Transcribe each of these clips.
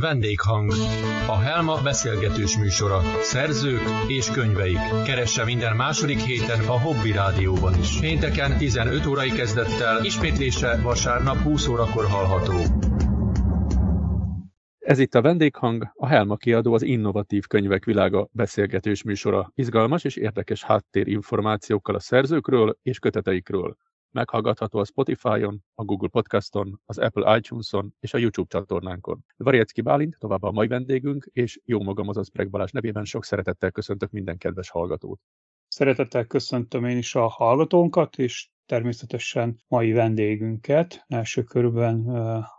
Vendéghang. A Helma beszélgetős műsora. Szerzők és könyveik. Keresse minden második héten a Hobby Rádióban is. Pénteken 15 órai kezdettel, ismétlése vasárnap 20 órakor hallható. Ez itt a Vendéghang, a Helma kiadó az Innovatív Könyvek Világa beszélgetős műsora. Izgalmas és érdekes háttérinformációkkal a szerzőkről és köteteikről. Meghallgatható a Spotify-on, a Google Podcaston, az Apple iTunes-on és a YouTube csatornánkon. Varjecki Bálint, továbbá a mai vendégünk, és jó magam, az Preg Balázs nevében sok szeretettel köszöntök minden kedves hallgatót. Szeretettel köszöntöm én is a hallgatónkat, és természetesen mai vendégünket, első körben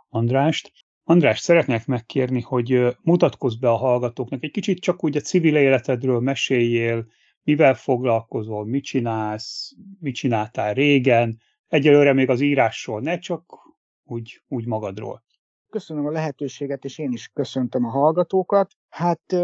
Andrást. András, szeretnék megkérni, hogy mutatkozz be a hallgatóknak, egy kicsit csak úgy a civil életedről meséljél, mivel foglalkozol, mit csinálsz, mit csináltál régen, egyelőre még az írásról, ne csak úgy, úgy magadról. Köszönöm a lehetőséget, és én is köszöntöm a hallgatókat. Hát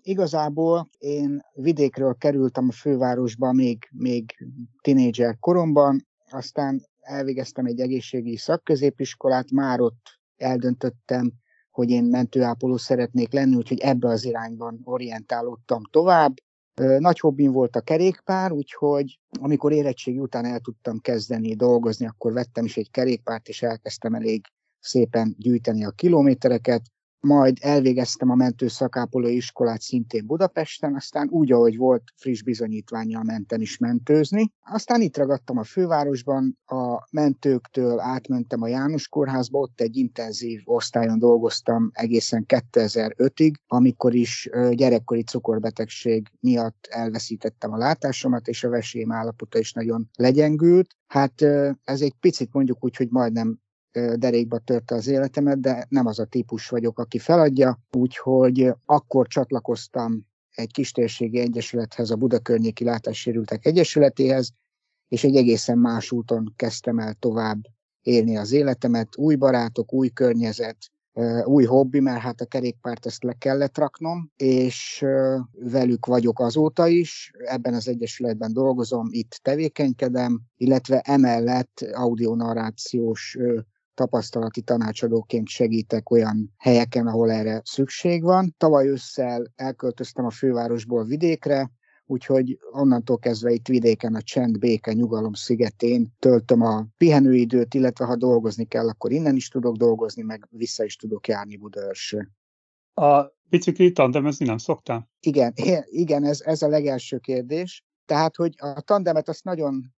igazából én vidékről kerültem a fővárosba még, még tinédzser koromban, aztán elvégeztem egy egészségi szakközépiskolát, már ott eldöntöttem, hogy én mentőápoló szeretnék lenni, úgyhogy ebbe az irányban orientálódtam tovább. Nagy hobbim volt a kerékpár, úgyhogy amikor érettségi után el tudtam kezdeni dolgozni, akkor vettem is egy kerékpárt, és elkezdtem elég szépen gyűjteni a kilométereket majd elvégeztem a mentő szakápoló iskolát szintén Budapesten, aztán úgy, ahogy volt, friss bizonyítványjal mentem is mentőzni. Aztán itt ragadtam a fővárosban, a mentőktől átmentem a János kórházba, ott egy intenzív osztályon dolgoztam egészen 2005-ig, amikor is gyerekkori cukorbetegség miatt elveszítettem a látásomat, és a vesém állapota is nagyon legyengült. Hát ez egy picit mondjuk úgy, hogy majdnem derékba törte az életemet, de nem az a típus vagyok, aki feladja, úgyhogy akkor csatlakoztam egy kistérségi egyesülethez, a Buda Környéki Látássérültek Egyesületéhez, és egy egészen más úton kezdtem el tovább élni az életemet, új barátok, új környezet, új hobbi, mert hát a kerékpárt ezt le kellett raknom, és velük vagyok azóta is, ebben az egyesületben dolgozom, itt tevékenykedem, illetve emellett audionarrációs tapasztalati tanácsadóként segítek olyan helyeken, ahol erre szükség van. Tavaly ősszel elköltöztem a fővárosból vidékre, úgyhogy onnantól kezdve itt vidéken a csend, béke, nyugalom szigetén töltöm a pihenőidőt, illetve ha dolgozni kell, akkor innen is tudok dolgozni, meg vissza is tudok járni Budaörsre. A bicikli tandemezni nem szoktál? Igen, igen ez, ez a legelső kérdés. Tehát, hogy a tandemet azt nagyon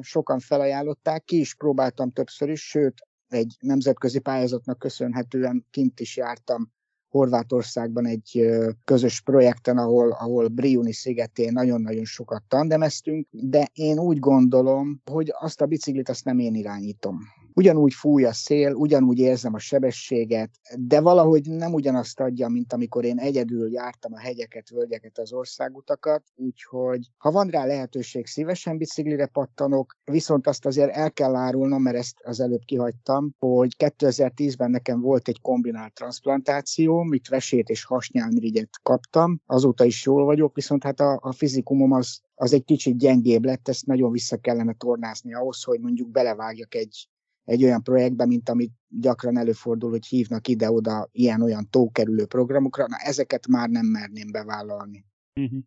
sokan felajánlották, ki is próbáltam többször is, sőt, egy nemzetközi pályázatnak köszönhetően kint is jártam Horvátországban egy közös projekten, ahol, ahol Briuni szigetén nagyon-nagyon sokat tandemeztünk, de én úgy gondolom, hogy azt a biciklit azt nem én irányítom ugyanúgy fúj a szél, ugyanúgy érzem a sebességet, de valahogy nem ugyanazt adja, mint amikor én egyedül jártam a hegyeket, völgyeket, az országutakat, úgyhogy ha van rá lehetőség, szívesen biciklire pattanok, viszont azt azért el kell árulnom, mert ezt az előbb kihagytam, hogy 2010-ben nekem volt egy kombinált transplantáció, mit vesét és hasnyálmirigyet kaptam, azóta is jól vagyok, viszont hát a, a fizikumom az az egy kicsit gyengébb lett, ezt nagyon vissza kellene tornázni ahhoz, hogy mondjuk belevágjak egy egy olyan projektbe, mint amit gyakran előfordul, hogy hívnak ide-oda ilyen-olyan tókerülő programokra, na ezeket már nem merném bevállalni. Uh-huh.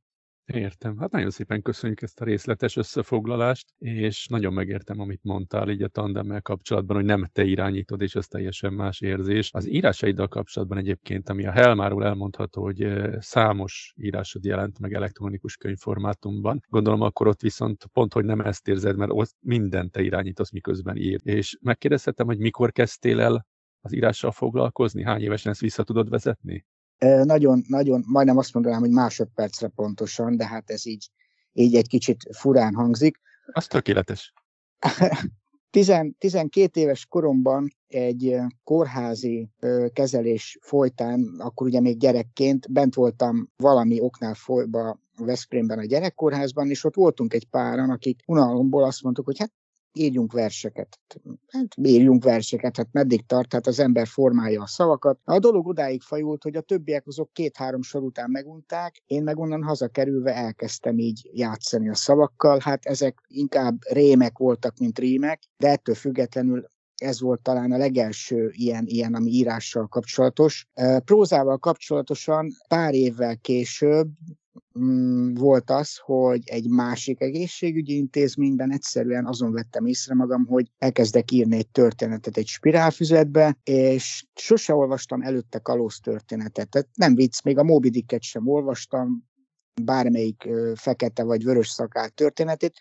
Értem. Hát nagyon szépen köszönjük ezt a részletes összefoglalást, és nagyon megértem, amit mondtál így a tandemmel kapcsolatban, hogy nem te irányítod, és ez teljesen más érzés. Az írásaiddal kapcsolatban egyébként, ami a Helmáról elmondható, hogy számos írásod jelent meg elektronikus könyvformátumban. Gondolom akkor ott viszont pont, hogy nem ezt érzed, mert ott mindent te irányítasz, miközben ír. És megkérdezhetem, hogy mikor kezdtél el az írással foglalkozni? Hány évesen ezt vissza tudod vezetni? Nagyon, nagyon, majdnem azt mondanám, hogy másodpercre pontosan, de hát ez így, így egy kicsit furán hangzik. Az tökéletes. 12 éves koromban egy kórházi kezelés folytán, akkor ugye még gyerekként bent voltam valami oknál folyba Veszprémben a gyerekkórházban, és ott voltunk egy páran, akik unalomból azt mondtuk, hogy hát írjunk verseket. Hát írjunk verseket, hát meddig tart, hát az ember formálja a szavakat. A dolog odáig fajult, hogy a többiek azok két-három sor után megunták, én meg onnan hazakerülve elkezdtem így játszani a szavakkal, hát ezek inkább rémek voltak, mint rímek, de ettől függetlenül ez volt talán a legelső ilyen, ilyen ami írással kapcsolatos. Prózával kapcsolatosan pár évvel később volt az, hogy egy másik egészségügyi intézményben egyszerűen azon vettem észre magam, hogy elkezdek írni egy történetet egy spirálfüzetbe, és sose olvastam előtte kalóz történetet. Tehát nem vicc, még a Moby Dicket sem olvastam, bármelyik fekete vagy vörös szakát történetét,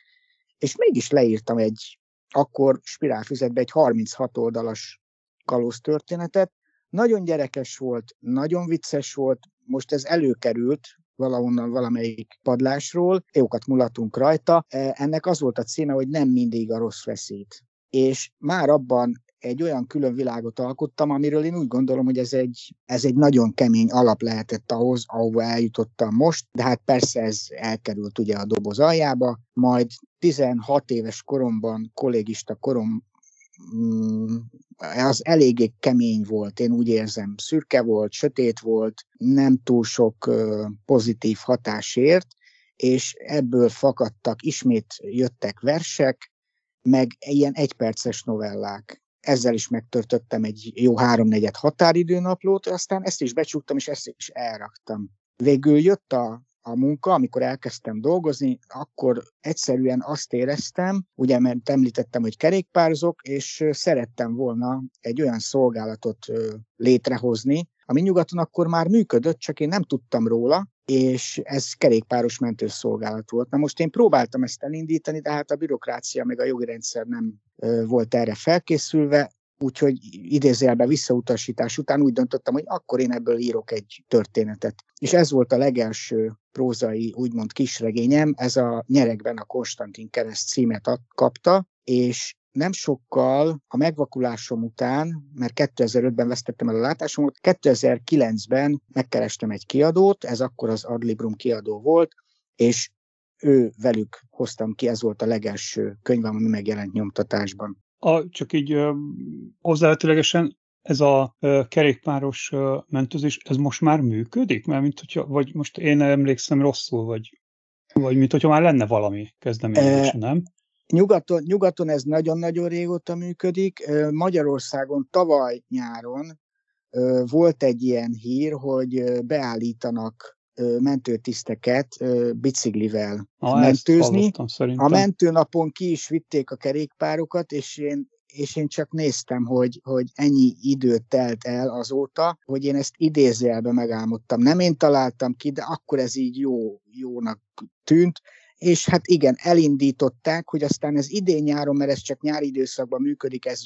és mégis leírtam egy akkor spirálfüzetbe egy 36 oldalas kalóz történetet. Nagyon gyerekes volt, nagyon vicces volt, most ez előkerült valahonnan valamelyik padlásról, jókat mulatunk rajta. E, ennek az volt a címe, hogy nem mindig a rossz veszít. És már abban egy olyan külön világot alkottam, amiről én úgy gondolom, hogy ez egy, ez egy nagyon kemény alap lehetett ahhoz, ahova eljutottam most, de hát persze ez elkerült ugye a doboz aljába, majd 16 éves koromban, kollégista korom az eléggé kemény volt, én úgy érzem, szürke volt, sötét volt, nem túl sok pozitív hatásért, és ebből fakadtak, ismét jöttek versek, meg ilyen egyperces novellák ezzel is megtörtöttem egy jó háromnegyed határidőnaplót, aztán ezt is becsuktam, és ezt is elraktam. Végül jött a, a munka, amikor elkezdtem dolgozni, akkor egyszerűen azt éreztem, ugye mert említettem, hogy kerékpárzok, és szerettem volna egy olyan szolgálatot létrehozni, ami nyugaton akkor már működött, csak én nem tudtam róla, és ez kerékpáros mentőszolgálat volt. Na most én próbáltam ezt elindítani, de hát a bürokrácia meg a jogi rendszer nem volt erre felkészülve, úgyhogy idézőjelben visszautasítás után úgy döntöttem, hogy akkor én ebből írok egy történetet. És ez volt a legelső prózai, úgymond kisregényem, ez a Nyerekben a Konstantin kereszt címet kapta, és nem sokkal a megvakulásom után, mert 2005-ben vesztettem el a látásomat, 2009-ben megkerestem egy kiadót, ez akkor az Adlibrum kiadó volt, és ő velük hoztam ki, ez volt a legelső könyvem, ami megjelent nyomtatásban. A, csak így uh, hozzávetőlegesen ez a kerékpáros mentőzés, ez most már működik? Mert mint hogyha, vagy most én emlékszem rosszul, vagy, vagy mint hogyha már lenne valami kezdeményezés, e, nem? Nyugaton, nyugaton ez nagyon-nagyon régóta működik. Magyarországon tavaly nyáron volt egy ilyen hír, hogy beállítanak mentőtiszteket biciklivel ah, mentőzni. A mentőnapon ki is vitték a kerékpárokat, és én és én csak néztem, hogy, hogy ennyi idő telt el azóta, hogy én ezt idézőjelbe megálmodtam. Nem én találtam ki, de akkor ez így jó, jónak tűnt, és hát igen, elindították, hogy aztán ez idén-nyáron, mert ez csak nyári időszakban működik, ez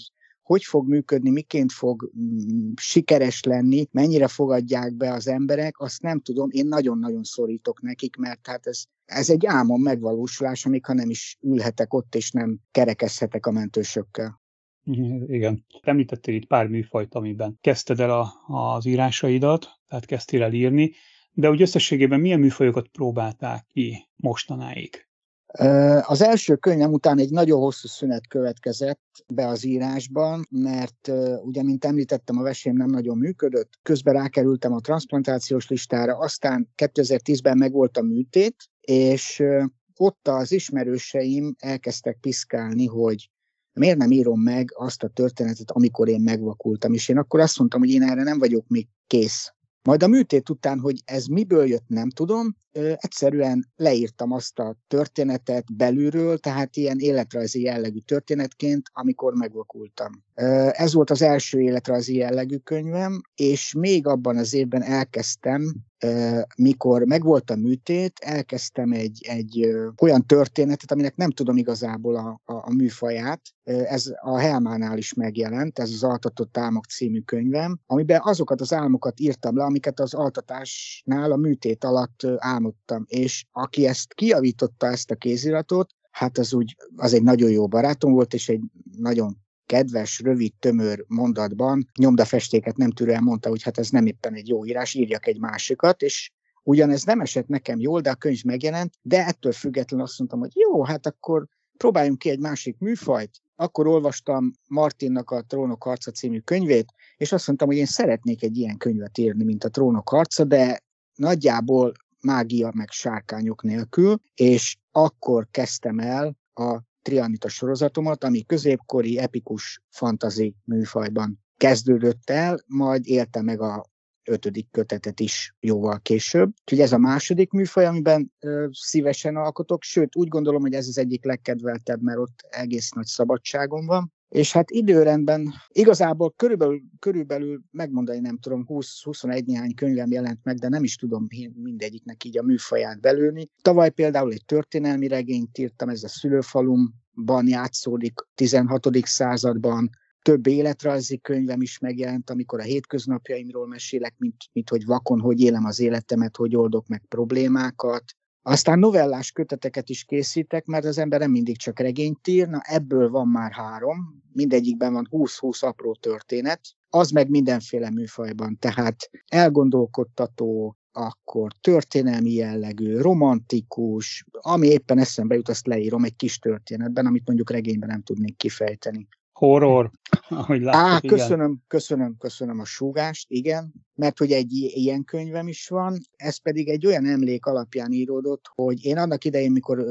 hogy fog működni, miként fog mm, sikeres lenni, mennyire fogadják be az emberek, azt nem tudom, én nagyon-nagyon szorítok nekik, mert hát ez, ez egy álmom megvalósulás, amíg ha nem is ülhetek ott, és nem kerekezhetek a mentősökkel. Igen. Említettél itt pár műfajt, amiben kezdted el a, az írásaidat, tehát kezdtél el írni, de úgy összességében milyen műfajokat próbálták ki mostanáig? Az első könyvem után egy nagyon hosszú szünet következett be az írásban, mert ugye, mint említettem, a vesém nem nagyon működött. Közben rákerültem a transplantációs listára, aztán 2010-ben megvolt a műtét, és ott az ismerőseim elkezdtek piszkálni, hogy miért nem írom meg azt a történetet, amikor én megvakultam. És én akkor azt mondtam, hogy én erre nem vagyok még kész. Majd a műtét után, hogy ez miből jött, nem tudom, egyszerűen leírtam azt a történetet belülről, tehát ilyen életrajzi jellegű történetként, amikor megvakultam. Ez volt az első életrajzi jellegű könyvem, és még abban az évben elkezdtem mikor megvolt a műtét, elkezdtem egy, egy olyan történetet, aminek nem tudom igazából a, a, a műfaját. Ez a Helmánál is megjelent, ez az Altatott Álmok című könyvem, amiben azokat az álmokat írtam le, amiket az altatásnál a műtét alatt álmodtam. És aki ezt kiavította, ezt a kéziratot, hát az úgy, az egy nagyon jó barátom volt, és egy nagyon kedves, rövid, tömör mondatban nyomdafestéket nem tűrően mondta, hogy hát ez nem éppen egy jó írás, írjak egy másikat, és ugyanez nem esett nekem jól, de a könyv megjelent, de ettől függetlenül azt mondtam, hogy jó, hát akkor próbáljunk ki egy másik műfajt. Akkor olvastam Martinnak a Trónok harca című könyvét, és azt mondtam, hogy én szeretnék egy ilyen könyvet írni, mint a Trónok harca, de nagyjából mágia meg sárkányok nélkül, és akkor kezdtem el a Trianita sorozatomat, ami középkori epikus fantazi műfajban kezdődött el, majd élte meg a ötödik kötetet is jóval később. Úgyhogy ez a második műfaj, amiben ö, szívesen alkotok, sőt úgy gondolom, hogy ez az egyik legkedveltebb, mert ott egész nagy szabadságom van. És hát időrendben igazából körülbelül, körülbelül megmondani nem tudom, 20-21 néhány könyvem jelent meg, de nem is tudom mindegyiknek így a műfaját belőni. Tavaly például egy történelmi regényt írtam, ez a szülőfalumban játszódik 16. században, több életrajzi könyvem is megjelent, amikor a hétköznapjaimról mesélek, mint, mint hogy vakon, hogy élem az életemet, hogy oldok meg problémákat. Aztán novellás köteteket is készítek, mert az ember nem mindig csak regényt ír, na ebből van már három, mindegyikben van 20-20 apró történet, az meg mindenféle műfajban, tehát elgondolkodtató, akkor történelmi jellegű, romantikus, ami éppen eszembe jut, azt leírom egy kis történetben, amit mondjuk regényben nem tudnék kifejteni horror, ahogy láttuk, Á, köszönöm, igen. köszönöm, köszönöm a súgást, igen, mert hogy egy ilyen könyvem is van, ez pedig egy olyan emlék alapján íródott, hogy én annak idején, mikor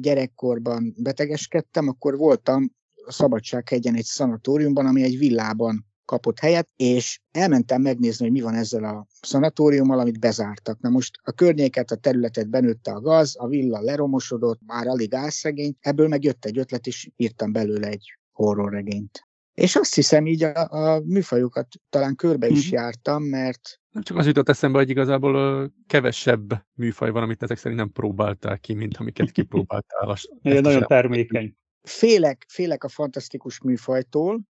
gyerekkorban betegeskedtem, akkor voltam a Szabadsághegyen egy szanatóriumban, ami egy villában kapott helyet, és elmentem megnézni, hogy mi van ezzel a szanatóriummal, amit bezártak. Na most a környéket, a területet benőtte a gaz, a villa leromosodott, már alig álszegény, ebből meg jött egy ötlet, és írtam belőle egy horrorregényt. És azt hiszem, így a, a műfajokat talán körbe is mm. jártam, mert... Nem csak az jutott eszembe, hogy igazából kevesebb műfaj van, amit ezek szerint nem próbáltál ki, mint amiket kipróbáltál. Igen, nagyon termékeny. Félek, félek a fantasztikus műfajtól,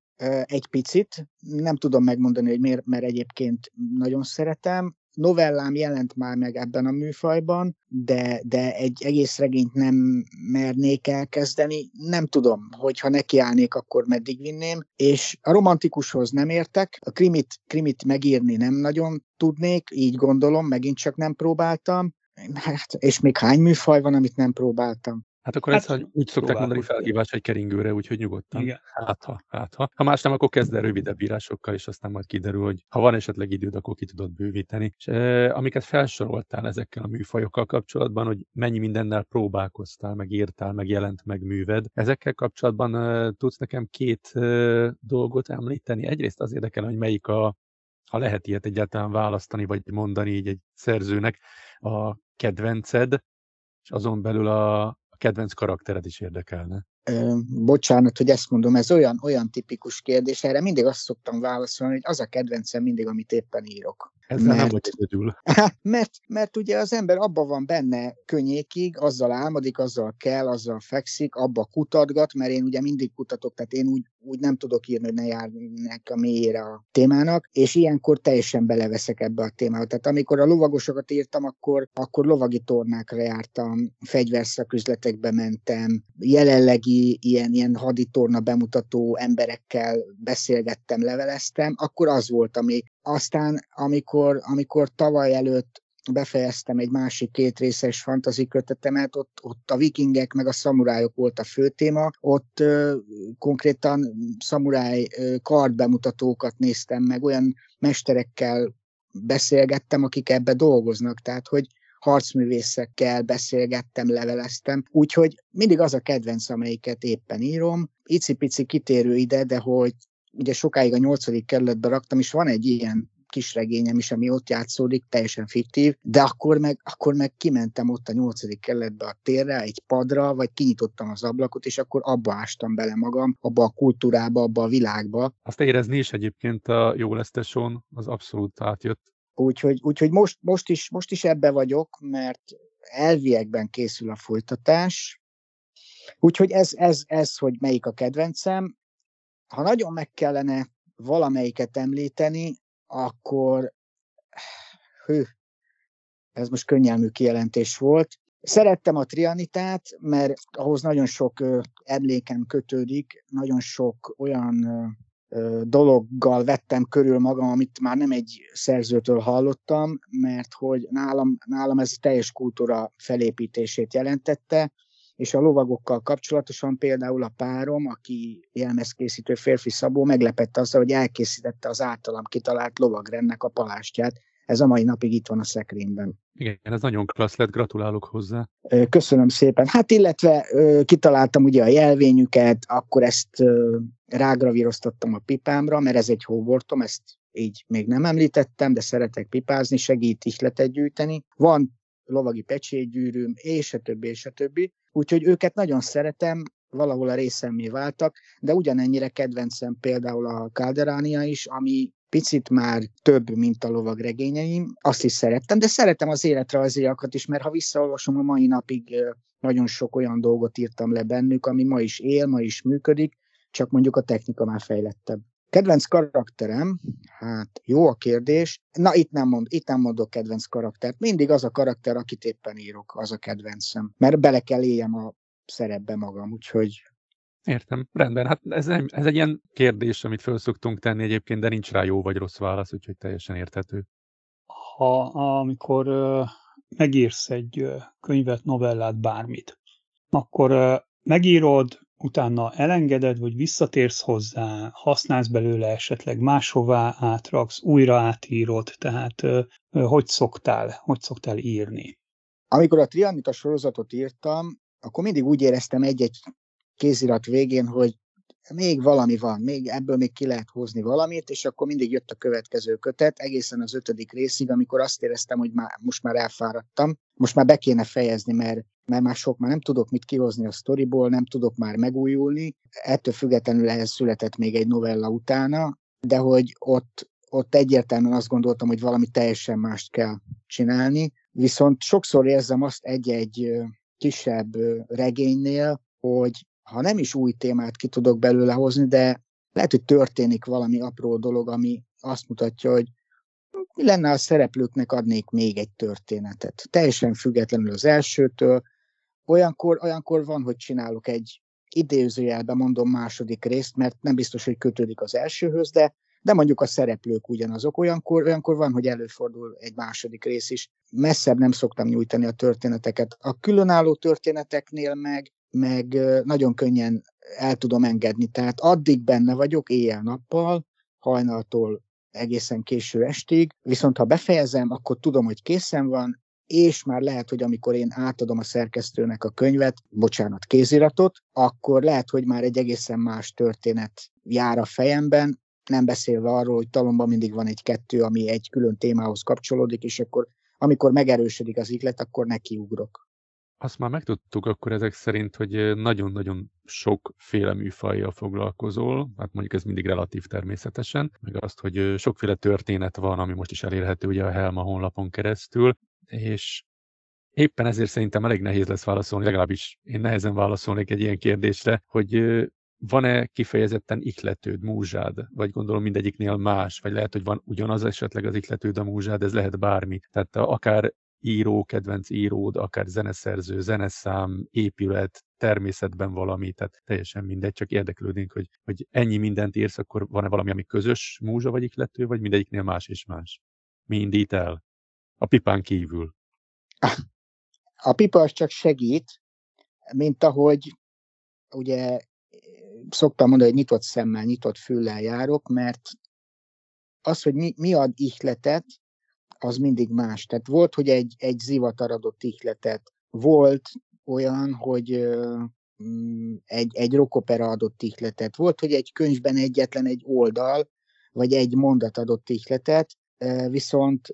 egy picit, nem tudom megmondani, hogy miért, mert egyébként nagyon szeretem novellám jelent már meg ebben a műfajban, de, de egy egész regényt nem mernék elkezdeni. Nem tudom, hogyha nekiállnék, akkor meddig vinném. És a romantikushoz nem értek, a krimit, krimit megírni nem nagyon tudnék, így gondolom, megint csak nem próbáltam. Hát, és még hány műfaj van, amit nem próbáltam? Hát akkor hát, ez, úgy szokták mondani felhívás egy keringőre, úgyhogy nyugodtan. Igen. Hát ha, hát ha. Ha más nem, akkor kezd el rövidebb írásokkal, és aztán majd kiderül, hogy ha van esetleg időd, akkor ki tudod bővíteni. És e, amiket felsoroltál ezekkel a műfajokkal kapcsolatban, hogy mennyi mindennel próbálkoztál, meg írtál, meg jelent meg műved, ezekkel kapcsolatban e, tudsz nekem két e, dolgot említeni. Egyrészt az érdekel, hogy melyik a, ha lehet ilyet egyáltalán választani, vagy mondani így egy szerzőnek, a kedvenced, és azon belül a, kedvenc karaktered is érdekelne. Ö, bocsánat, hogy ezt mondom, ez olyan, olyan tipikus kérdés, erre mindig azt szoktam válaszolni, hogy az a kedvencem mindig, amit éppen írok. Ezzel mert, nem vagy egyedül. Mert, mert ugye az ember abban van benne könnyékig, azzal álmodik, azzal kell, azzal fekszik, abba kutatgat, mert én ugye mindig kutatok, tehát én úgy, úgy nem tudok írni, hogy ne járnak a mélyére a témának, és ilyenkor teljesen beleveszek ebbe a témába. Tehát amikor a lovagosokat írtam, akkor, akkor lovagi tornákra jártam, fegyverszaküzletekbe mentem, jelenlegi ilyen, ilyen haditorna bemutató emberekkel beszélgettem, leveleztem, akkor az volt, ami aztán, amikor, amikor tavaly előtt befejeztem egy másik kétrészes fantazi kötetemet, ott, ott a vikingek meg a szamurájok volt a fő téma, ott ö, konkrétan szamuráj ö, kardbemutatókat néztem meg, olyan mesterekkel beszélgettem, akik ebbe dolgoznak, tehát hogy harcművészekkel beszélgettem, leveleztem, úgyhogy mindig az a kedvenc, amelyiket éppen írom. Icipici kitérő ide, de hogy ugye sokáig a nyolcadik kerületbe raktam, és van egy ilyen kis regényem is, ami ott játszódik, teljesen fiktív, de akkor meg, akkor meg kimentem ott a nyolcadik kerületbe a térre, egy padra, vagy kinyitottam az ablakot, és akkor abba ástam bele magam, abba a kultúrába, abba a világba. Azt érezni is egyébként a jó leszteson, az abszolút átjött. Úgyhogy, úgyhogy most, most, is, most is ebbe vagyok, mert elviekben készül a folytatás, Úgyhogy ez, ez, ez, hogy melyik a kedvencem, ha nagyon meg kellene valamelyiket említeni, akkor hű, ez most könnyelmű kijelentés volt. Szerettem a trianitát, mert ahhoz nagyon sok emlékem kötődik, nagyon sok olyan dologgal vettem körül magam, amit már nem egy szerzőtől hallottam, mert hogy nálam, nálam ez teljes kultúra felépítését jelentette, és a lovagokkal kapcsolatosan például a párom, aki jelmezkészítő férfi Szabó, meglepett azzal, hogy elkészítette az általam kitalált lovagrendnek a palástját. ez a mai napig itt van a szekrényben. Igen, ez nagyon klassz lett, gratulálok hozzá. Köszönöm szépen. Hát illetve kitaláltam ugye a jelvényüket, akkor ezt rágravíroztattam a pipámra, mert ez egy hóbortom, ezt így még nem említettem, de szeretek pipázni, segít ihletet gyűjteni. Van lovagi pecsétgyűrűm, és a többi, és a többi. Úgyhogy őket nagyon szeretem, valahol a részemmé váltak, de ugyanennyire kedvencem például a Calderania is, ami picit már több, mint a lovagregényeim. Azt is szerettem, de szeretem az életrajziakat is, mert ha visszaolvasom a mai napig, nagyon sok olyan dolgot írtam le bennük, ami ma is él, ma is működik, csak mondjuk a technika már fejlettebb. Kedvenc karakterem, hát jó a kérdés. Na, itt nem, mond, itt nem mondok kedvenc karaktert. Mindig az a karakter, akit éppen írok, az a kedvencem. Mert bele kell éljem a szerepbe magam, úgyhogy Értem, rendben. Hát ez, ez egy ilyen kérdés, amit föl szoktunk tenni egyébként, de nincs rá jó vagy rossz válasz, úgyhogy teljesen érthető. Ha amikor uh, megírsz egy uh, könyvet, novellát, bármit, akkor uh, megírod, utána elengeded, vagy visszatérsz hozzá, használsz belőle esetleg máshová átraksz, újra átírod, tehát hogy szoktál, hogy szoktál írni? Amikor a Trianita sorozatot írtam, akkor mindig úgy éreztem egy-egy kézirat végén, hogy még valami van, még ebből még ki lehet hozni valamit, és akkor mindig jött a következő kötet, egészen az ötödik részig, amikor azt éreztem, hogy már, most már elfáradtam, most már be kéne fejezni, mert, mert már sok, már nem tudok mit kihozni a sztoriból, nem tudok már megújulni. Ettől függetlenül ehhez született még egy novella utána, de hogy ott, ott egyértelműen azt gondoltam, hogy valami teljesen mást kell csinálni, viszont sokszor érzem azt egy-egy kisebb regénynél, hogy ha nem is új témát ki tudok belőle hozni, de lehet, hogy történik valami apró dolog, ami azt mutatja, hogy mi lenne a szereplőknek adnék még egy történetet. Teljesen függetlenül az elsőtől. Olyankor, olyankor van, hogy csinálok egy idézőjelben mondom második részt, mert nem biztos, hogy kötődik az elsőhöz, de, de mondjuk a szereplők ugyanazok. Olyankor, olyankor van, hogy előfordul egy második rész is. Messzebb nem szoktam nyújtani a történeteket. A különálló történeteknél meg meg nagyon könnyen el tudom engedni. Tehát addig benne vagyok éjjel-nappal, hajnaltól egészen késő estig, viszont ha befejezem, akkor tudom, hogy készen van, és már lehet, hogy amikor én átadom a szerkesztőnek a könyvet, bocsánat, kéziratot, akkor lehet, hogy már egy egészen más történet jár a fejemben, nem beszélve arról, hogy talomban mindig van egy-kettő, ami egy külön témához kapcsolódik, és akkor amikor megerősödik az iklet, akkor nekiugrok. Azt már megtudtuk akkor ezek szerint, hogy nagyon-nagyon sokféle műfajjal foglalkozol, hát mondjuk ez mindig relatív természetesen, meg azt, hogy sokféle történet van, ami most is elérhető ugye a Helma honlapon keresztül, és éppen ezért szerintem elég nehéz lesz válaszolni, legalábbis én nehezen válaszolnék egy ilyen kérdésre, hogy van-e kifejezetten ikletőd, múzsád, vagy gondolom mindegyiknél más, vagy lehet, hogy van ugyanaz esetleg az ikletőd, a múzsád, ez lehet bármi. Tehát akár író, kedvenc íród, akár zeneszerző, zeneszám, épület, természetben valami, tehát teljesen mindegy, csak érdeklődnénk, hogy, hogy ennyi mindent írsz, akkor van-e valami, ami közös múzsa vagy iklető, vagy mindegyiknél más és más? Mi indít el? A pipán kívül. A pipa az csak segít, mint ahogy ugye szoktam mondani, hogy nyitott szemmel, nyitott füllel járok, mert az, hogy mi, mi ad ihletet, az mindig más. Tehát volt, hogy egy, egy zivatar adott ihletet, volt olyan, hogy mm, egy, egy rockopera adott ihletet, volt, hogy egy könyvben egyetlen egy oldal, vagy egy mondat adott ihletet, viszont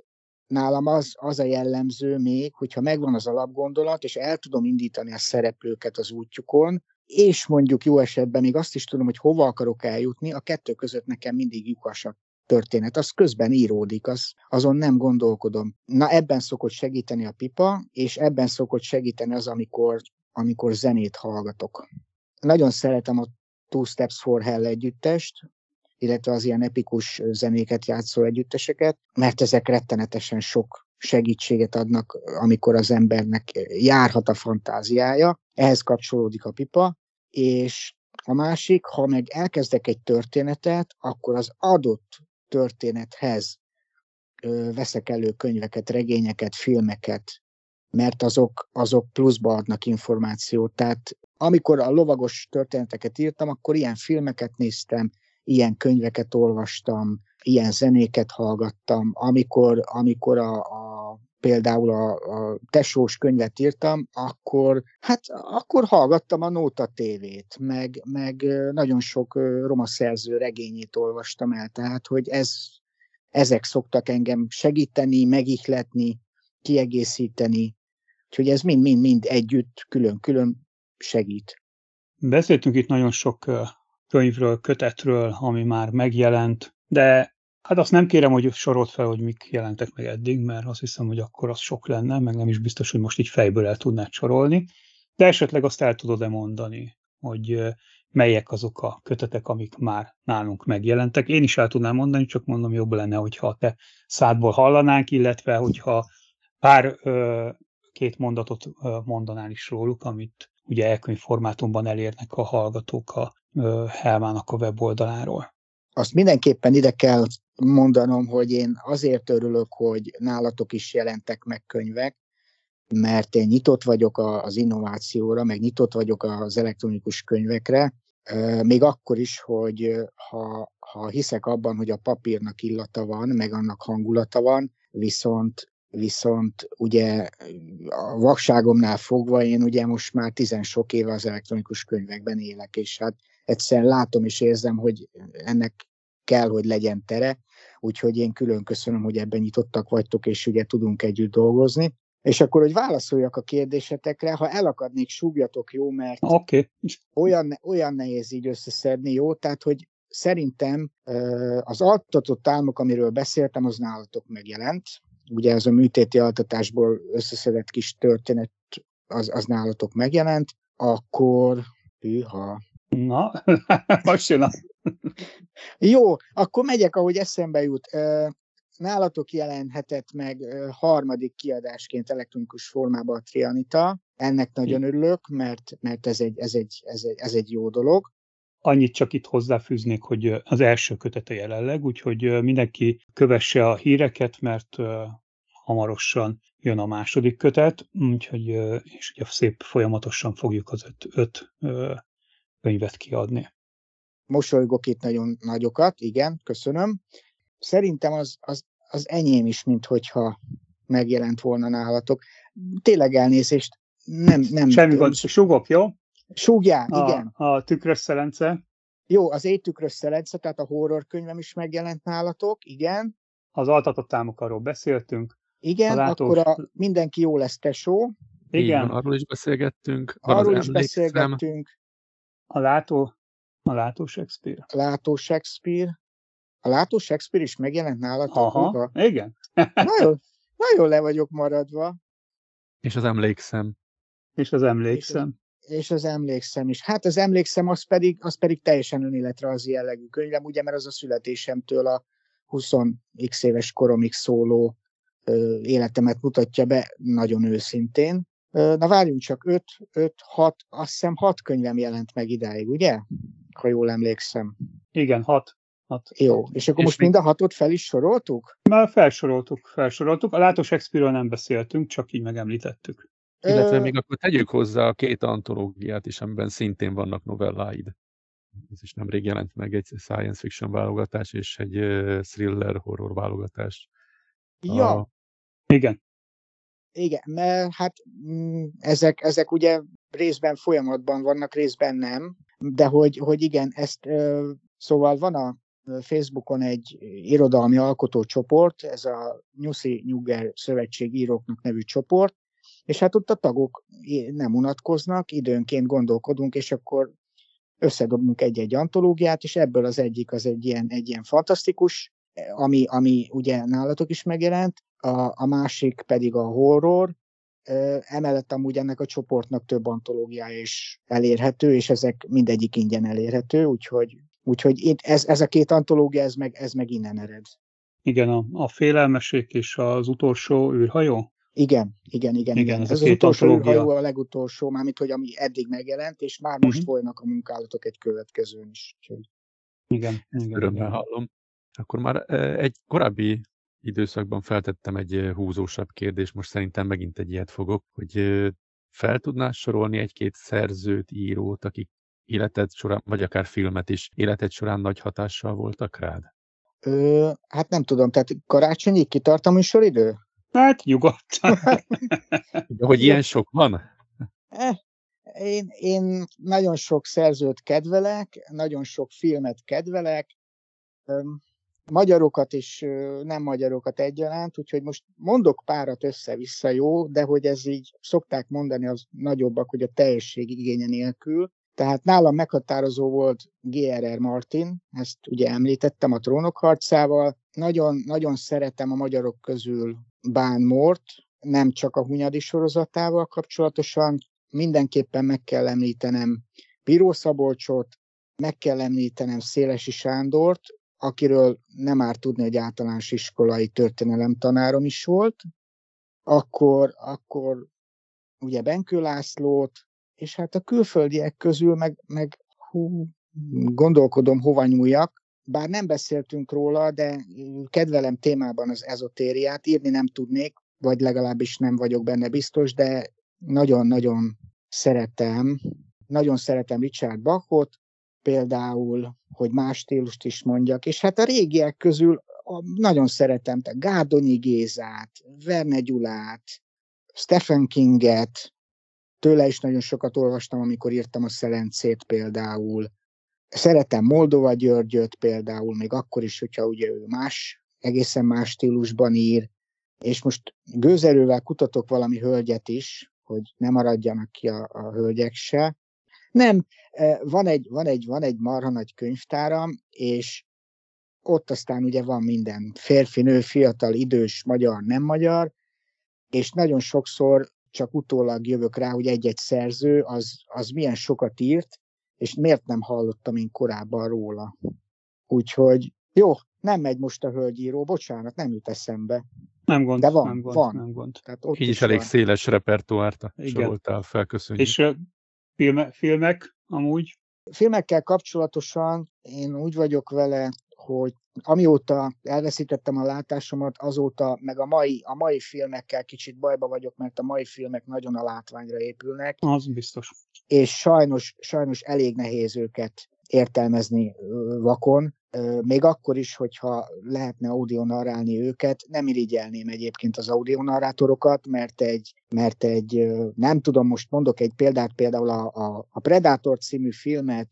nálam az, az a jellemző még, hogyha megvan az alapgondolat, és el tudom indítani a szereplőket az útjukon, és mondjuk jó esetben még azt is tudom, hogy hova akarok eljutni, a kettő között nekem mindig lyukas a történet, az közben íródik, az, azon nem gondolkodom. Na ebben szokott segíteni a pipa, és ebben szokott segíteni az, amikor, amikor zenét hallgatok. Nagyon szeretem a Two Steps for Hell együttest, illetve az ilyen epikus zenéket játszó együtteseket, mert ezek rettenetesen sok segítséget adnak, amikor az embernek járhat a fantáziája. Ehhez kapcsolódik a pipa, és a másik, ha meg elkezdek egy történetet, akkor az adott történethez veszek elő könyveket, regényeket, filmeket, mert azok, azok pluszba adnak információt. Tehát amikor a lovagos történeteket írtam, akkor ilyen filmeket néztem, ilyen könyveket olvastam, ilyen zenéket hallgattam, amikor, amikor a, a például a, a tesós könyvet írtam, akkor, hát akkor hallgattam a Nóta tévét, meg, meg nagyon sok roma szerző regényét olvastam el, tehát hogy ez, ezek szoktak engem segíteni, megihletni, kiegészíteni, úgyhogy ez mind-mind-mind együtt, külön-külön segít. Beszéltünk itt nagyon sok könyvről, kötetről, ami már megjelent, de hát azt nem kérem, hogy sorolt fel, hogy mik jelentek meg eddig, mert azt hiszem, hogy akkor az sok lenne, meg nem is biztos, hogy most így fejből el tudnád sorolni, de esetleg azt el tudod-e mondani, hogy melyek azok a kötetek, amik már nálunk megjelentek. Én is el tudnám mondani, csak mondom, jobb lenne, hogyha te szádból hallanánk, illetve hogyha pár két mondatot mondanál is róluk, amit ugye elkönyv formátumban elérnek a hallgatók a Helmának a weboldaláról. Azt mindenképpen ide kell mondanom, hogy én azért örülök, hogy nálatok is jelentek meg könyvek, mert én nyitott vagyok az innovációra, meg nyitott vagyok az elektronikus könyvekre, még akkor is, hogy ha, ha hiszek abban, hogy a papírnak illata van, meg annak hangulata van, viszont viszont ugye a vakságomnál fogva én ugye most már tizen sok éve az elektronikus könyvekben élek, és hát egyszerűen látom és érzem, hogy ennek kell, hogy legyen tere, úgyhogy én külön köszönöm, hogy ebben nyitottak vagytok, és ugye tudunk együtt dolgozni. És akkor, hogy válaszoljak a kérdésetekre, ha elakadnék, súgjatok, jó, mert okay. olyan, olyan nehéz így összeszedni, jó? Tehát, hogy szerintem az altatott álmok, amiről beszéltem, az nálatok megjelent. Ugye ez a műtéti altatásból összeszedett kis történet, az, az nálatok megjelent. Akkor, hűha. Na, most jön a... Jó, akkor megyek, ahogy eszembe jut nálatok jelenhetett meg harmadik kiadásként elektronikus formában a Trianita. Ennek nagyon örülök, mert, mert ez, egy, ez, egy, ez, egy, ez egy jó dolog. Annyit csak itt hozzáfűznék, hogy az első kötete jelenleg, úgyhogy mindenki kövesse a híreket, mert hamarosan jön a második kötet, úgyhogy és ugye szép folyamatosan fogjuk az öt, öt könyvet kiadni. Mosolygok itt nagyon nagyokat, igen, köszönöm szerintem az, az, az enyém is, mint hogyha megjelent volna nálatok. Tényleg elnézést, nem, nem. Semmi gond, sugok, jó? Sugjál, a, igen. A tükrös szelence. Jó, az éj tükrös szelence, tehát a horror könyvem is megjelent nálatok, igen. Az altatott álmok, arról beszéltünk. Igen, a látós... akkor a mindenki jó lesz, tesó. Igen. Van, arról is beszélgettünk. Arról is beszélgettünk. A látó, a látó Shakespeare. A látó Shakespeare. A látó Shakespeare is megjelent nálatok? Aha, igen. nagyon, nagyon le vagyok maradva. És az emlékszem. És az emlékszem. És, és az emlékszem is. Hát az emlékszem, az pedig, az pedig teljesen önéletrajzi jellegű könyvem, ugye, mert az a születésemtől a 20x éves koromig szóló ö, életemet mutatja be nagyon őszintén. Na várjunk csak, 5, 5, 6, azt hiszem 6 könyvem jelent meg idáig, ugye? Ha jól emlékszem. Igen, 6. Hat. Jó, és akkor és most mi... mind a hatot fel is soroltuk? Már felsoroltuk, felsoroltuk. A Látós Shakespeare-ről nem beszéltünk, csak így megemlítettük. Illetve még akkor tegyük hozzá a két antológiát is, amiben szintén vannak novelláid. Ez is nemrég jelent meg egy science fiction válogatás és egy thriller horror válogatás. Ja. A... Igen. Igen, mert hát mm, ezek, ezek ugye részben folyamatban vannak, részben nem, de hogy, hogy igen, ezt szóval van a Facebookon egy irodalmi alkotócsoport, ez a Nyuszi Nyugger Szövetség íróknak nevű csoport, és hát ott a tagok nem unatkoznak, időnként gondolkodunk, és akkor összedobunk egy-egy antológiát, és ebből az egyik az egy ilyen, egy ilyen fantasztikus, ami, ami ugye nálatok is megjelent, a, a másik pedig a horror, emellett amúgy ennek a csoportnak több antológiája is elérhető, és ezek mindegyik ingyen elérhető, úgyhogy Úgyhogy itt ez, ez a két antológia, ez meg, ez meg innen ered. Igen, a, a félelmesék és az utolsó űrhajó? Igen, igen, igen. igen ez, ez az utolsó antológia. űrhajó a legutolsó, mármint, hogy ami eddig megjelent, és már most uh-huh. folynak a munkálatok egy következőn is. Úgyhogy... Igen, igen. Örömmel hallom. Akkor már egy korábbi időszakban feltettem egy húzósabb kérdést, most szerintem megint egy ilyet fogok, hogy fel tudnál sorolni egy-két szerzőt, írót, akik életed során, vagy akár filmet is, életed során nagy hatással voltak rád? Ö, hát nem tudom, tehát karácsonyig kitart a műsoridő? Hát nyugodtan. hogy ilyen sok van? Eh, én, én nagyon sok szerzőt kedvelek, nagyon sok filmet kedvelek, magyarokat és nem magyarokat egyaránt, úgyhogy most mondok párat össze-vissza jó, de hogy ez így szokták mondani az nagyobbak, hogy a teljesség igénye nélkül. Tehát nálam meghatározó volt G.R.R. Martin, ezt ugye említettem a trónok harcával. Nagyon, nagyon szeretem a magyarok közül Bán Mort, nem csak a Hunyadi sorozatával kapcsolatosan, mindenképpen meg kell említenem Bíró Szabolcsot, meg kell említenem Szélesi Sándort, akiről nem árt tudni, hogy általános iskolai történelem tanárom is volt, akkor, akkor ugye Benkő Lászlót, és hát a külföldiek közül meg, meg hú, gondolkodom, hova nyúljak, bár nem beszéltünk róla, de kedvelem témában az ezotériát, írni nem tudnék, vagy legalábbis nem vagyok benne biztos, de nagyon-nagyon szeretem, nagyon szeretem Richard Bachot, például, hogy más stílust is mondjak, és hát a régiek közül nagyon szeretem, tehát Gárdonyi Gézát, Verne Gyulát, Stephen Kinget, tőle is nagyon sokat olvastam, amikor írtam a Szelencét például. Szeretem Moldova Györgyöt például, még akkor is, hogyha ugye ő más, egészen más stílusban ír, és most gőzerővel kutatok valami hölgyet is, hogy ne maradjanak ki a, a hölgyek se. Nem, van egy, van, egy, van egy marha nagy könyvtáram, és ott aztán ugye van minden férfi, nő, fiatal, idős, magyar, nem magyar, és nagyon sokszor csak utólag jövök rá, hogy egy-egy szerző az, az milyen sokat írt, és miért nem hallottam én korábban róla. Úgyhogy jó, nem megy most a hölgyíró, bocsánat, nem jut eszembe. Nem gond, De van, nem gond, van. nem gond. Tehát ott Így is elég van. széles repertoárt soroltál fel, köszönjük. És filme, filmek amúgy? Filmekkel kapcsolatosan én úgy vagyok vele, hogy amióta elveszítettem a látásomat, azóta, meg a mai, a mai filmekkel kicsit bajba vagyok, mert a mai filmek nagyon a látványra épülnek, Az biztos. és sajnos, sajnos elég nehéz őket értelmezni vakon, még akkor is, hogyha lehetne audionarrálni őket, nem irigyelném egyébként az audionarrátorokat, mert egy, mert egy, nem tudom, most mondok egy példát, például a, a, a Predator című filmet,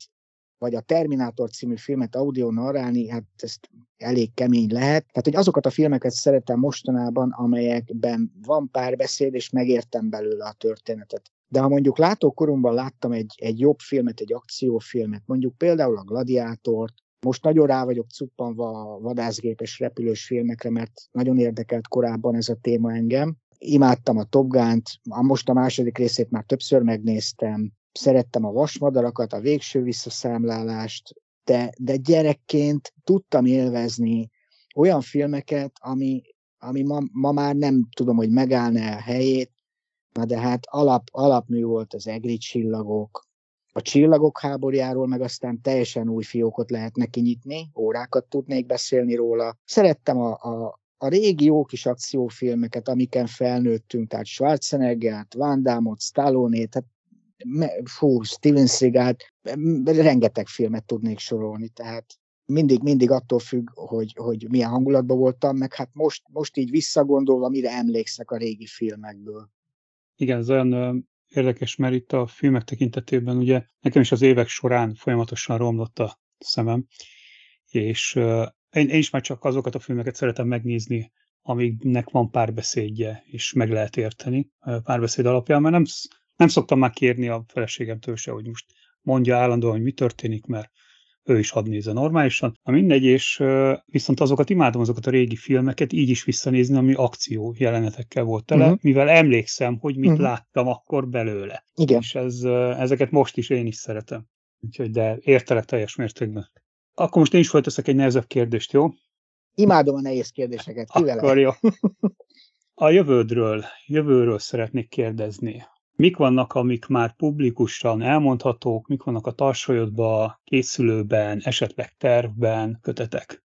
vagy a Terminátor című filmet audio narrálni, hát ezt elég kemény lehet. Tehát, hogy azokat a filmeket szeretem mostanában, amelyekben van párbeszéd, és megértem belőle a történetet. De ha mondjuk látókoromban láttam egy, egy jobb filmet, egy akciófilmet, mondjuk például a Gladiátort, most nagyon rá vagyok cuppanva a vadászgépes repülős filmekre, mert nagyon érdekelt korábban ez a téma engem. Imádtam a Top Gun-t, most a második részét már többször megnéztem, szerettem a vasmadarakat, a végső visszaszámlálást, de, de gyerekként tudtam élvezni olyan filmeket, ami, ami ma, ma már nem tudom, hogy megállna a helyét, na de hát alap, alapmű volt az egri csillagok, a csillagok háborújáról meg aztán teljesen új fiókot lehet neki nyitni, órákat tudnék beszélni róla. Szerettem a, a, a régi jó kis akciófilmeket, amiken felnőttünk, tehát Schwarzeneggert, Van Damme-ot, Stallone-t, tehát fú, Steven Seagal, rengeteg filmet tudnék sorolni, tehát mindig, mindig attól függ, hogy, hogy milyen hangulatban voltam, meg hát most, most így visszagondolva, mire emlékszek a régi filmekből. Igen, ez olyan érdekes, mert itt a filmek tekintetében ugye nekem is az évek során folyamatosan romlott a szemem, és én, én is már csak azokat a filmeket szeretem megnézni, amiknek van párbeszédje, és meg lehet érteni párbeszéd alapján, mert nem, nem szoktam már kérni a feleségemtől se, hogy most mondja állandóan, hogy mi történik, mert ő is hadd nézze normálisan. Na mindegy, és viszont azokat imádom, azokat a régi filmeket így is visszanézni, ami akció jelenetekkel volt tele, uh-huh. mivel emlékszem, hogy mit uh-huh. láttam akkor belőle. Igen. És ez, ezeket most is én is szeretem. Úgyhogy de értelek teljes mértékben. Akkor most én is fölteszek egy nehezebb kérdést, jó? Imádom a nehéz kérdéseket, ki vele? Akkor jó. A jövődről, jövőről szeretnék kérdezni. Mik vannak, amik már publikusan elmondhatók, mik vannak a tarsolyodban, készülőben, esetleg tervben, kötetek?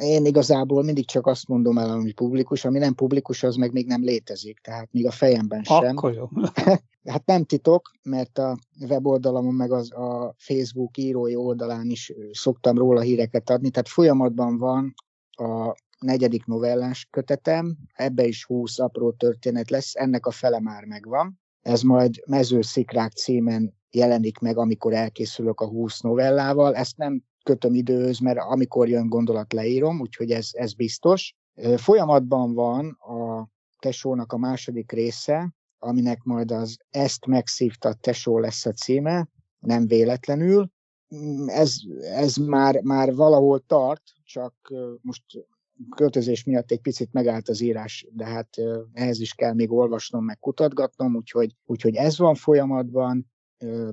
Én igazából mindig csak azt mondom el, ami publikus, ami nem publikus, az meg még nem létezik, tehát még a fejemben sem. Akkor jó. Hát nem titok, mert a weboldalamon meg az a Facebook írói oldalán is szoktam róla híreket adni, tehát folyamatban van a negyedik novellás kötetem, ebbe is 20 apró történet lesz, ennek a fele már megvan. Ez majd Mezőszikrák címen jelenik meg, amikor elkészülök a 20 novellával. Ezt nem kötöm időhöz, mert amikor jön gondolat leírom, úgyhogy ez, ez biztos. Folyamatban van a tesónak a második része, aminek majd az Ezt megszívta tesó lesz a címe, nem véletlenül. Mm, ez, ez már, már valahol tart, csak most költözés miatt egy picit megállt az írás, de hát ehhez is kell még olvasnom, meg kutatgatnom, úgyhogy, úgyhogy ez van folyamatban.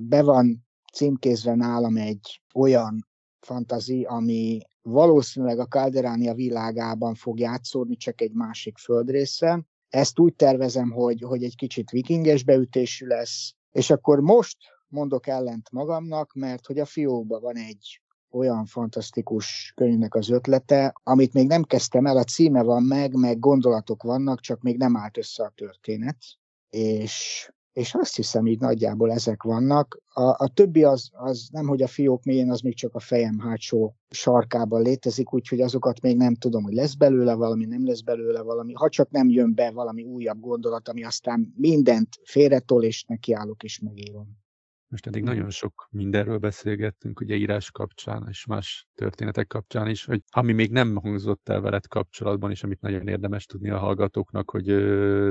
Be van címkézve nálam egy olyan fantazi, ami valószínűleg a Calderania világában fog játszódni, csak egy másik földrészen. Ezt úgy tervezem, hogy, hogy egy kicsit vikinges beütésű lesz, és akkor most mondok ellent magamnak, mert hogy a fiókban van egy olyan fantasztikus könyvnek az ötlete, amit még nem kezdtem el, a címe van meg, meg gondolatok vannak, csak még nem állt össze a történet. És és azt hiszem, így nagyjából ezek vannak. A, a többi az, az nem, hogy a fiók mélyén, az még csak a fejem hátsó sarkában létezik, úgyhogy azokat még nem tudom, hogy lesz belőle valami, nem lesz belőle valami, ha csak nem jön be valami újabb gondolat, ami aztán mindent félretol, és nekiállok és megírom. Most eddig nagyon sok mindenről beszélgettünk, ugye írás kapcsán és más történetek kapcsán is, hogy ami még nem hangzott el veled kapcsolatban, és amit nagyon érdemes tudni a hallgatóknak, hogy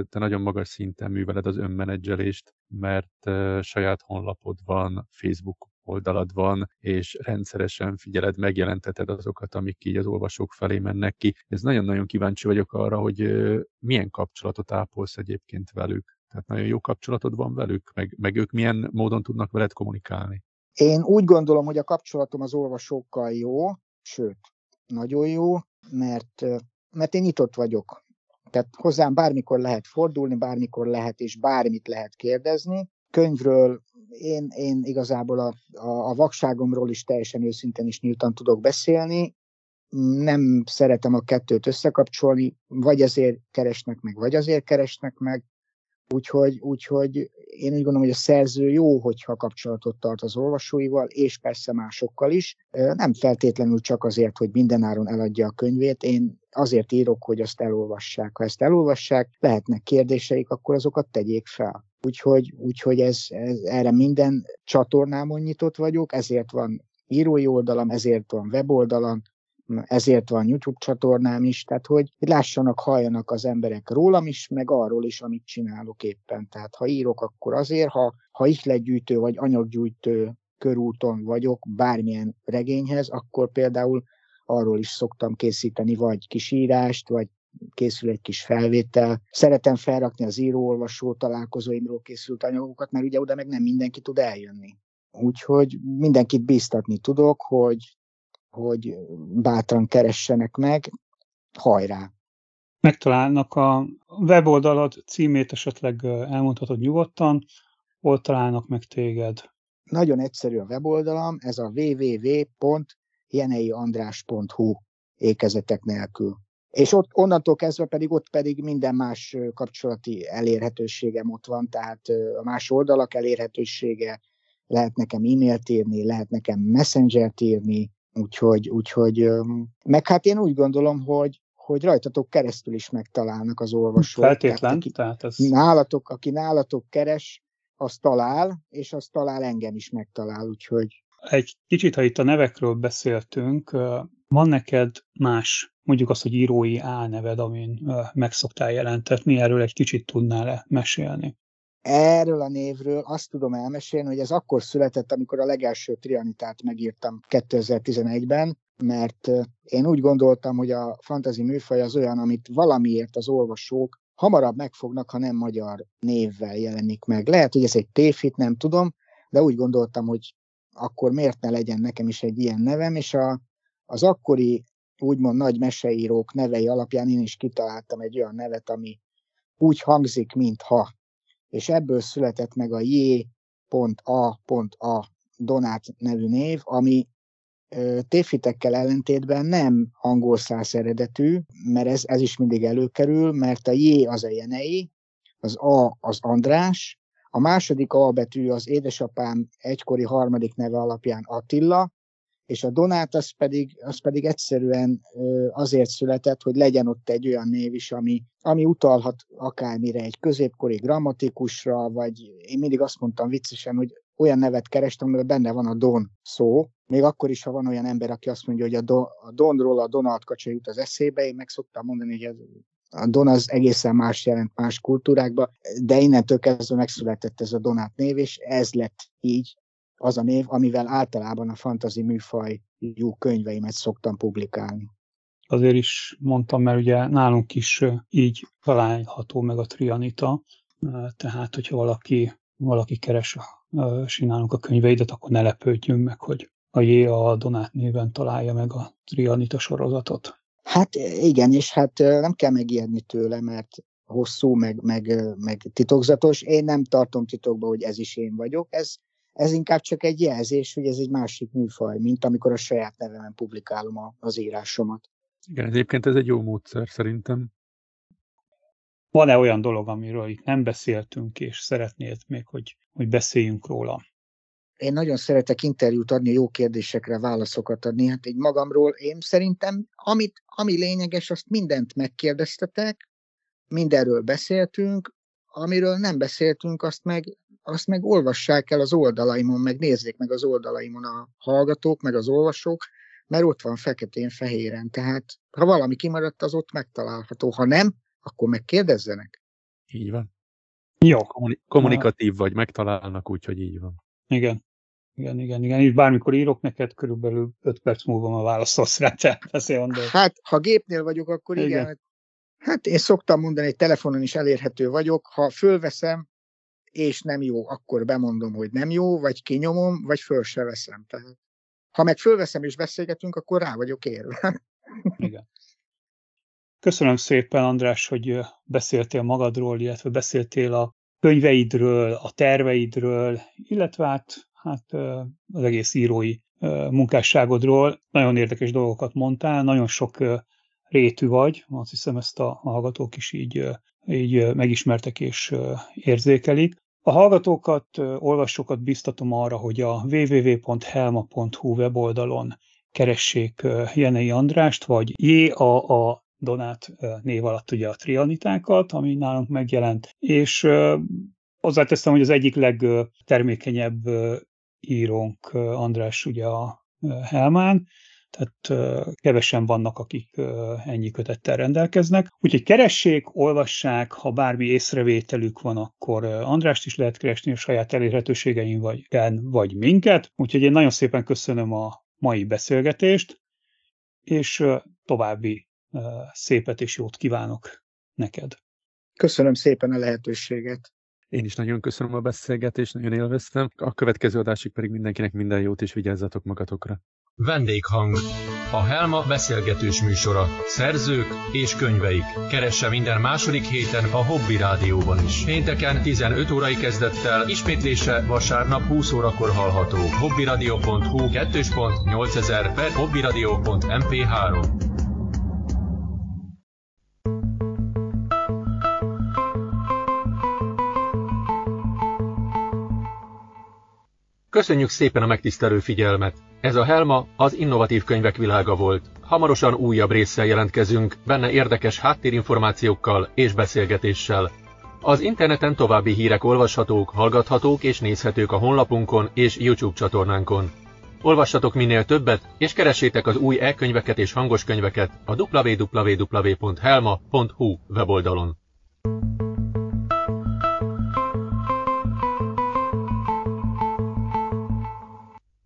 te nagyon magas szinten műveled az önmenedzselést, mert saját honlapod van, Facebook oldalad van, és rendszeresen figyeled, megjelenteted azokat, amik így az olvasók felé mennek ki. Ez nagyon-nagyon kíváncsi vagyok arra, hogy milyen kapcsolatot ápolsz egyébként velük. Tehát nagyon jó kapcsolatod van velük, meg, meg ők milyen módon tudnak veled kommunikálni? Én úgy gondolom, hogy a kapcsolatom az olvasókkal jó, sőt, nagyon jó, mert, mert én nyitott vagyok. Tehát hozzám bármikor lehet fordulni, bármikor lehet és bármit lehet kérdezni. Könyvről én, én igazából a, a, a vakságomról is teljesen őszintén is nyíltan tudok beszélni. Nem szeretem a kettőt összekapcsolni, vagy azért keresnek meg, vagy azért keresnek meg. Úgyhogy, úgyhogy én úgy gondolom, hogy a szerző jó, hogyha kapcsolatot tart az olvasóival, és persze másokkal is. Nem feltétlenül csak azért, hogy mindenáron eladja a könyvét. Én azért írok, hogy azt elolvassák. Ha ezt elolvassák, lehetnek kérdéseik, akkor azokat tegyék fel. Úgyhogy, úgyhogy ez, ez, erre minden csatornámon nyitott vagyok, ezért van írói oldalam, ezért van weboldalam, ezért van YouTube csatornám is, tehát hogy lássanak, halljanak az emberek rólam is, meg arról is, amit csinálok éppen. Tehát ha írok, akkor azért, ha, ha ihletgyűjtő vagy anyaggyűjtő körúton vagyok bármilyen regényhez, akkor például arról is szoktam készíteni vagy kisírást, vagy készül egy kis felvétel. Szeretem felrakni az író-olvasó találkozóimról készült anyagokat, mert ugye oda meg nem mindenki tud eljönni. Úgyhogy mindenkit bíztatni tudok, hogy hogy bátran keressenek meg, hajrá! Megtalálnak a weboldalad címét esetleg elmondhatod nyugodtan, hol találnak meg téged? Nagyon egyszerű a weboldalam, ez a www.jeneiandrás.hu ékezetek nélkül. És ott onnantól kezdve pedig ott pedig minden más kapcsolati elérhetőségem ott van, tehát a más oldalak elérhetősége, lehet nekem e-mailt írni, lehet nekem messenger-t írni, Úgyhogy, úgyhogy meg hát én úgy gondolom, hogy, hogy rajtatok keresztül is megtalálnak az olvasók. Feltétlen. Tehát, aki, tehát ez... nálatok, aki nálatok keres, az talál, és az talál engem is megtalál, úgyhogy... Egy kicsit, ha itt a nevekről beszéltünk, van neked más, mondjuk azt, hogy írói álneved, amin meg szoktál jelentetni, erről egy kicsit tudnál-e mesélni? Erről a névről azt tudom elmesélni, hogy ez akkor született, amikor a legelső trianitát megírtam 2011-ben, mert én úgy gondoltam, hogy a fantazi műfaj az olyan, amit valamiért az olvasók hamarabb megfognak, ha nem magyar névvel jelenik meg. Lehet, hogy ez egy tévhit, nem tudom, de úgy gondoltam, hogy akkor miért ne legyen nekem is egy ilyen nevem, és a, az akkori úgymond nagy meseírók nevei alapján én is kitaláltam egy olyan nevet, ami úgy hangzik, mintha és ebből született meg a J.A.A. Donát nevű név, ami tévhitekkel ellentétben nem angol száz eredetű, mert ez, ez is mindig előkerül, mert a J az a Jenei, az A az András, a második A betű az édesapám egykori harmadik neve alapján Attila, és a Donát az pedig, az pedig egyszerűen azért született, hogy legyen ott egy olyan név is, ami, ami utalhat akármire, egy középkori grammatikusra, vagy én mindig azt mondtam viccesen, hogy olyan nevet kerestem, amiben benne van a Don szó, még akkor is, ha van olyan ember, aki azt mondja, hogy a, Don, a Donról a Donald kacsa jut az eszébe, én meg szoktam mondani, hogy ez, a Don az egészen más jelent más kultúrákban, de innentől kezdve megszületett ez a Donát név, és ez lett így az a név, amivel általában a fantazi műfajú könyveimet szoktam publikálni. Azért is mondtam, mert ugye nálunk is így található meg a trianita, tehát hogyha valaki, valaki keres nálunk a könyveidet, akkor ne lepődjünk meg, hogy a J. a Donát néven találja meg a trianita sorozatot. Hát igen, és hát nem kell megijedni tőle, mert hosszú, meg, meg, meg titokzatos. Én nem tartom titokba, hogy ez is én vagyok. Ez ez inkább csak egy jelzés, hogy ez egy másik műfaj, mint amikor a saját nevemen publikálom az írásomat. Igen, egyébként ez egy jó módszer szerintem. Van-e olyan dolog, amiről itt nem beszéltünk, és szeretnéd még, hogy, hogy beszéljünk róla? Én nagyon szeretek interjút adni, jó kérdésekre válaszokat adni. Hát egy magamról én szerintem, amit, ami lényeges, azt mindent megkérdeztetek, mindenről beszéltünk, amiről nem beszéltünk, azt meg azt meg olvassák el az oldalaimon, meg nézzék meg az oldalaimon a hallgatók, meg az olvasók, mert ott van feketén-fehéren. Tehát ha valami kimaradt, az ott megtalálható. Ha nem, akkor megkérdezzenek. Így van. Jó. kommunikatív vagy, megtalálnak, úgyhogy így van. Igen. Igen, igen, igen. És bármikor írok neked, körülbelül 5 perc múlva ma válaszolsz rá, tehát Hát, ha gépnél vagyok, akkor igen. igen. Hát én szoktam mondani, hogy telefonon is elérhető vagyok. Ha fölveszem, és nem jó, akkor bemondom, hogy nem jó, vagy kinyomom, vagy föl se veszem. Tehát, ha meg fölveszem és beszélgetünk, akkor rá vagyok érve. Igen. Köszönöm szépen, András, hogy beszéltél magadról, illetve beszéltél a könyveidről, a terveidről, illetve hát, hát az egész írói munkásságodról. Nagyon érdekes dolgokat mondtál, nagyon sok rétű vagy, azt hiszem ezt a hallgatók is így, így megismertek és érzékelik. A hallgatókat, olvasókat biztatom arra, hogy a www.helma.hu weboldalon keressék Jenei Andrást, vagy J.A.A. Donát név alatt ugye a trianitákat, ami nálunk megjelent, és hozzáteszem, hogy az egyik legtermékenyebb írónk András ugye a Helmán, tehát kevesen vannak, akik ennyi kötettel rendelkeznek. Úgyhogy keressék, olvassák, ha bármi észrevételük van, akkor Andrást is lehet keresni a saját elérhetőségeim, vagy, vagy minket. Úgyhogy én nagyon szépen köszönöm a mai beszélgetést, és további szépet és jót kívánok neked. Köszönöm szépen a lehetőséget. Én is nagyon köszönöm a beszélgetést, nagyon élveztem. A következő adásig pedig mindenkinek minden jót, és vigyázzatok magatokra. Vendéghang. A Helma beszélgetős műsora. Szerzők és könyveik. Keresse minden második héten a Hobby Rádióban is. Pénteken 15 órai kezdettel, ismétlése vasárnap 20 órakor hallható. hobbyradio.hu 2.8000 per hobbyradio.mp3 Köszönjük szépen a megtisztelő figyelmet! Ez a Helma az innovatív könyvek világa volt. Hamarosan újabb résszel jelentkezünk, benne érdekes háttérinformációkkal és beszélgetéssel. Az interneten további hírek olvashatók, hallgathatók és nézhetők a honlapunkon és YouTube csatornánkon. Olvassatok minél többet, és keressétek az új e-könyveket és hangos könyveket a www.helma.hu weboldalon.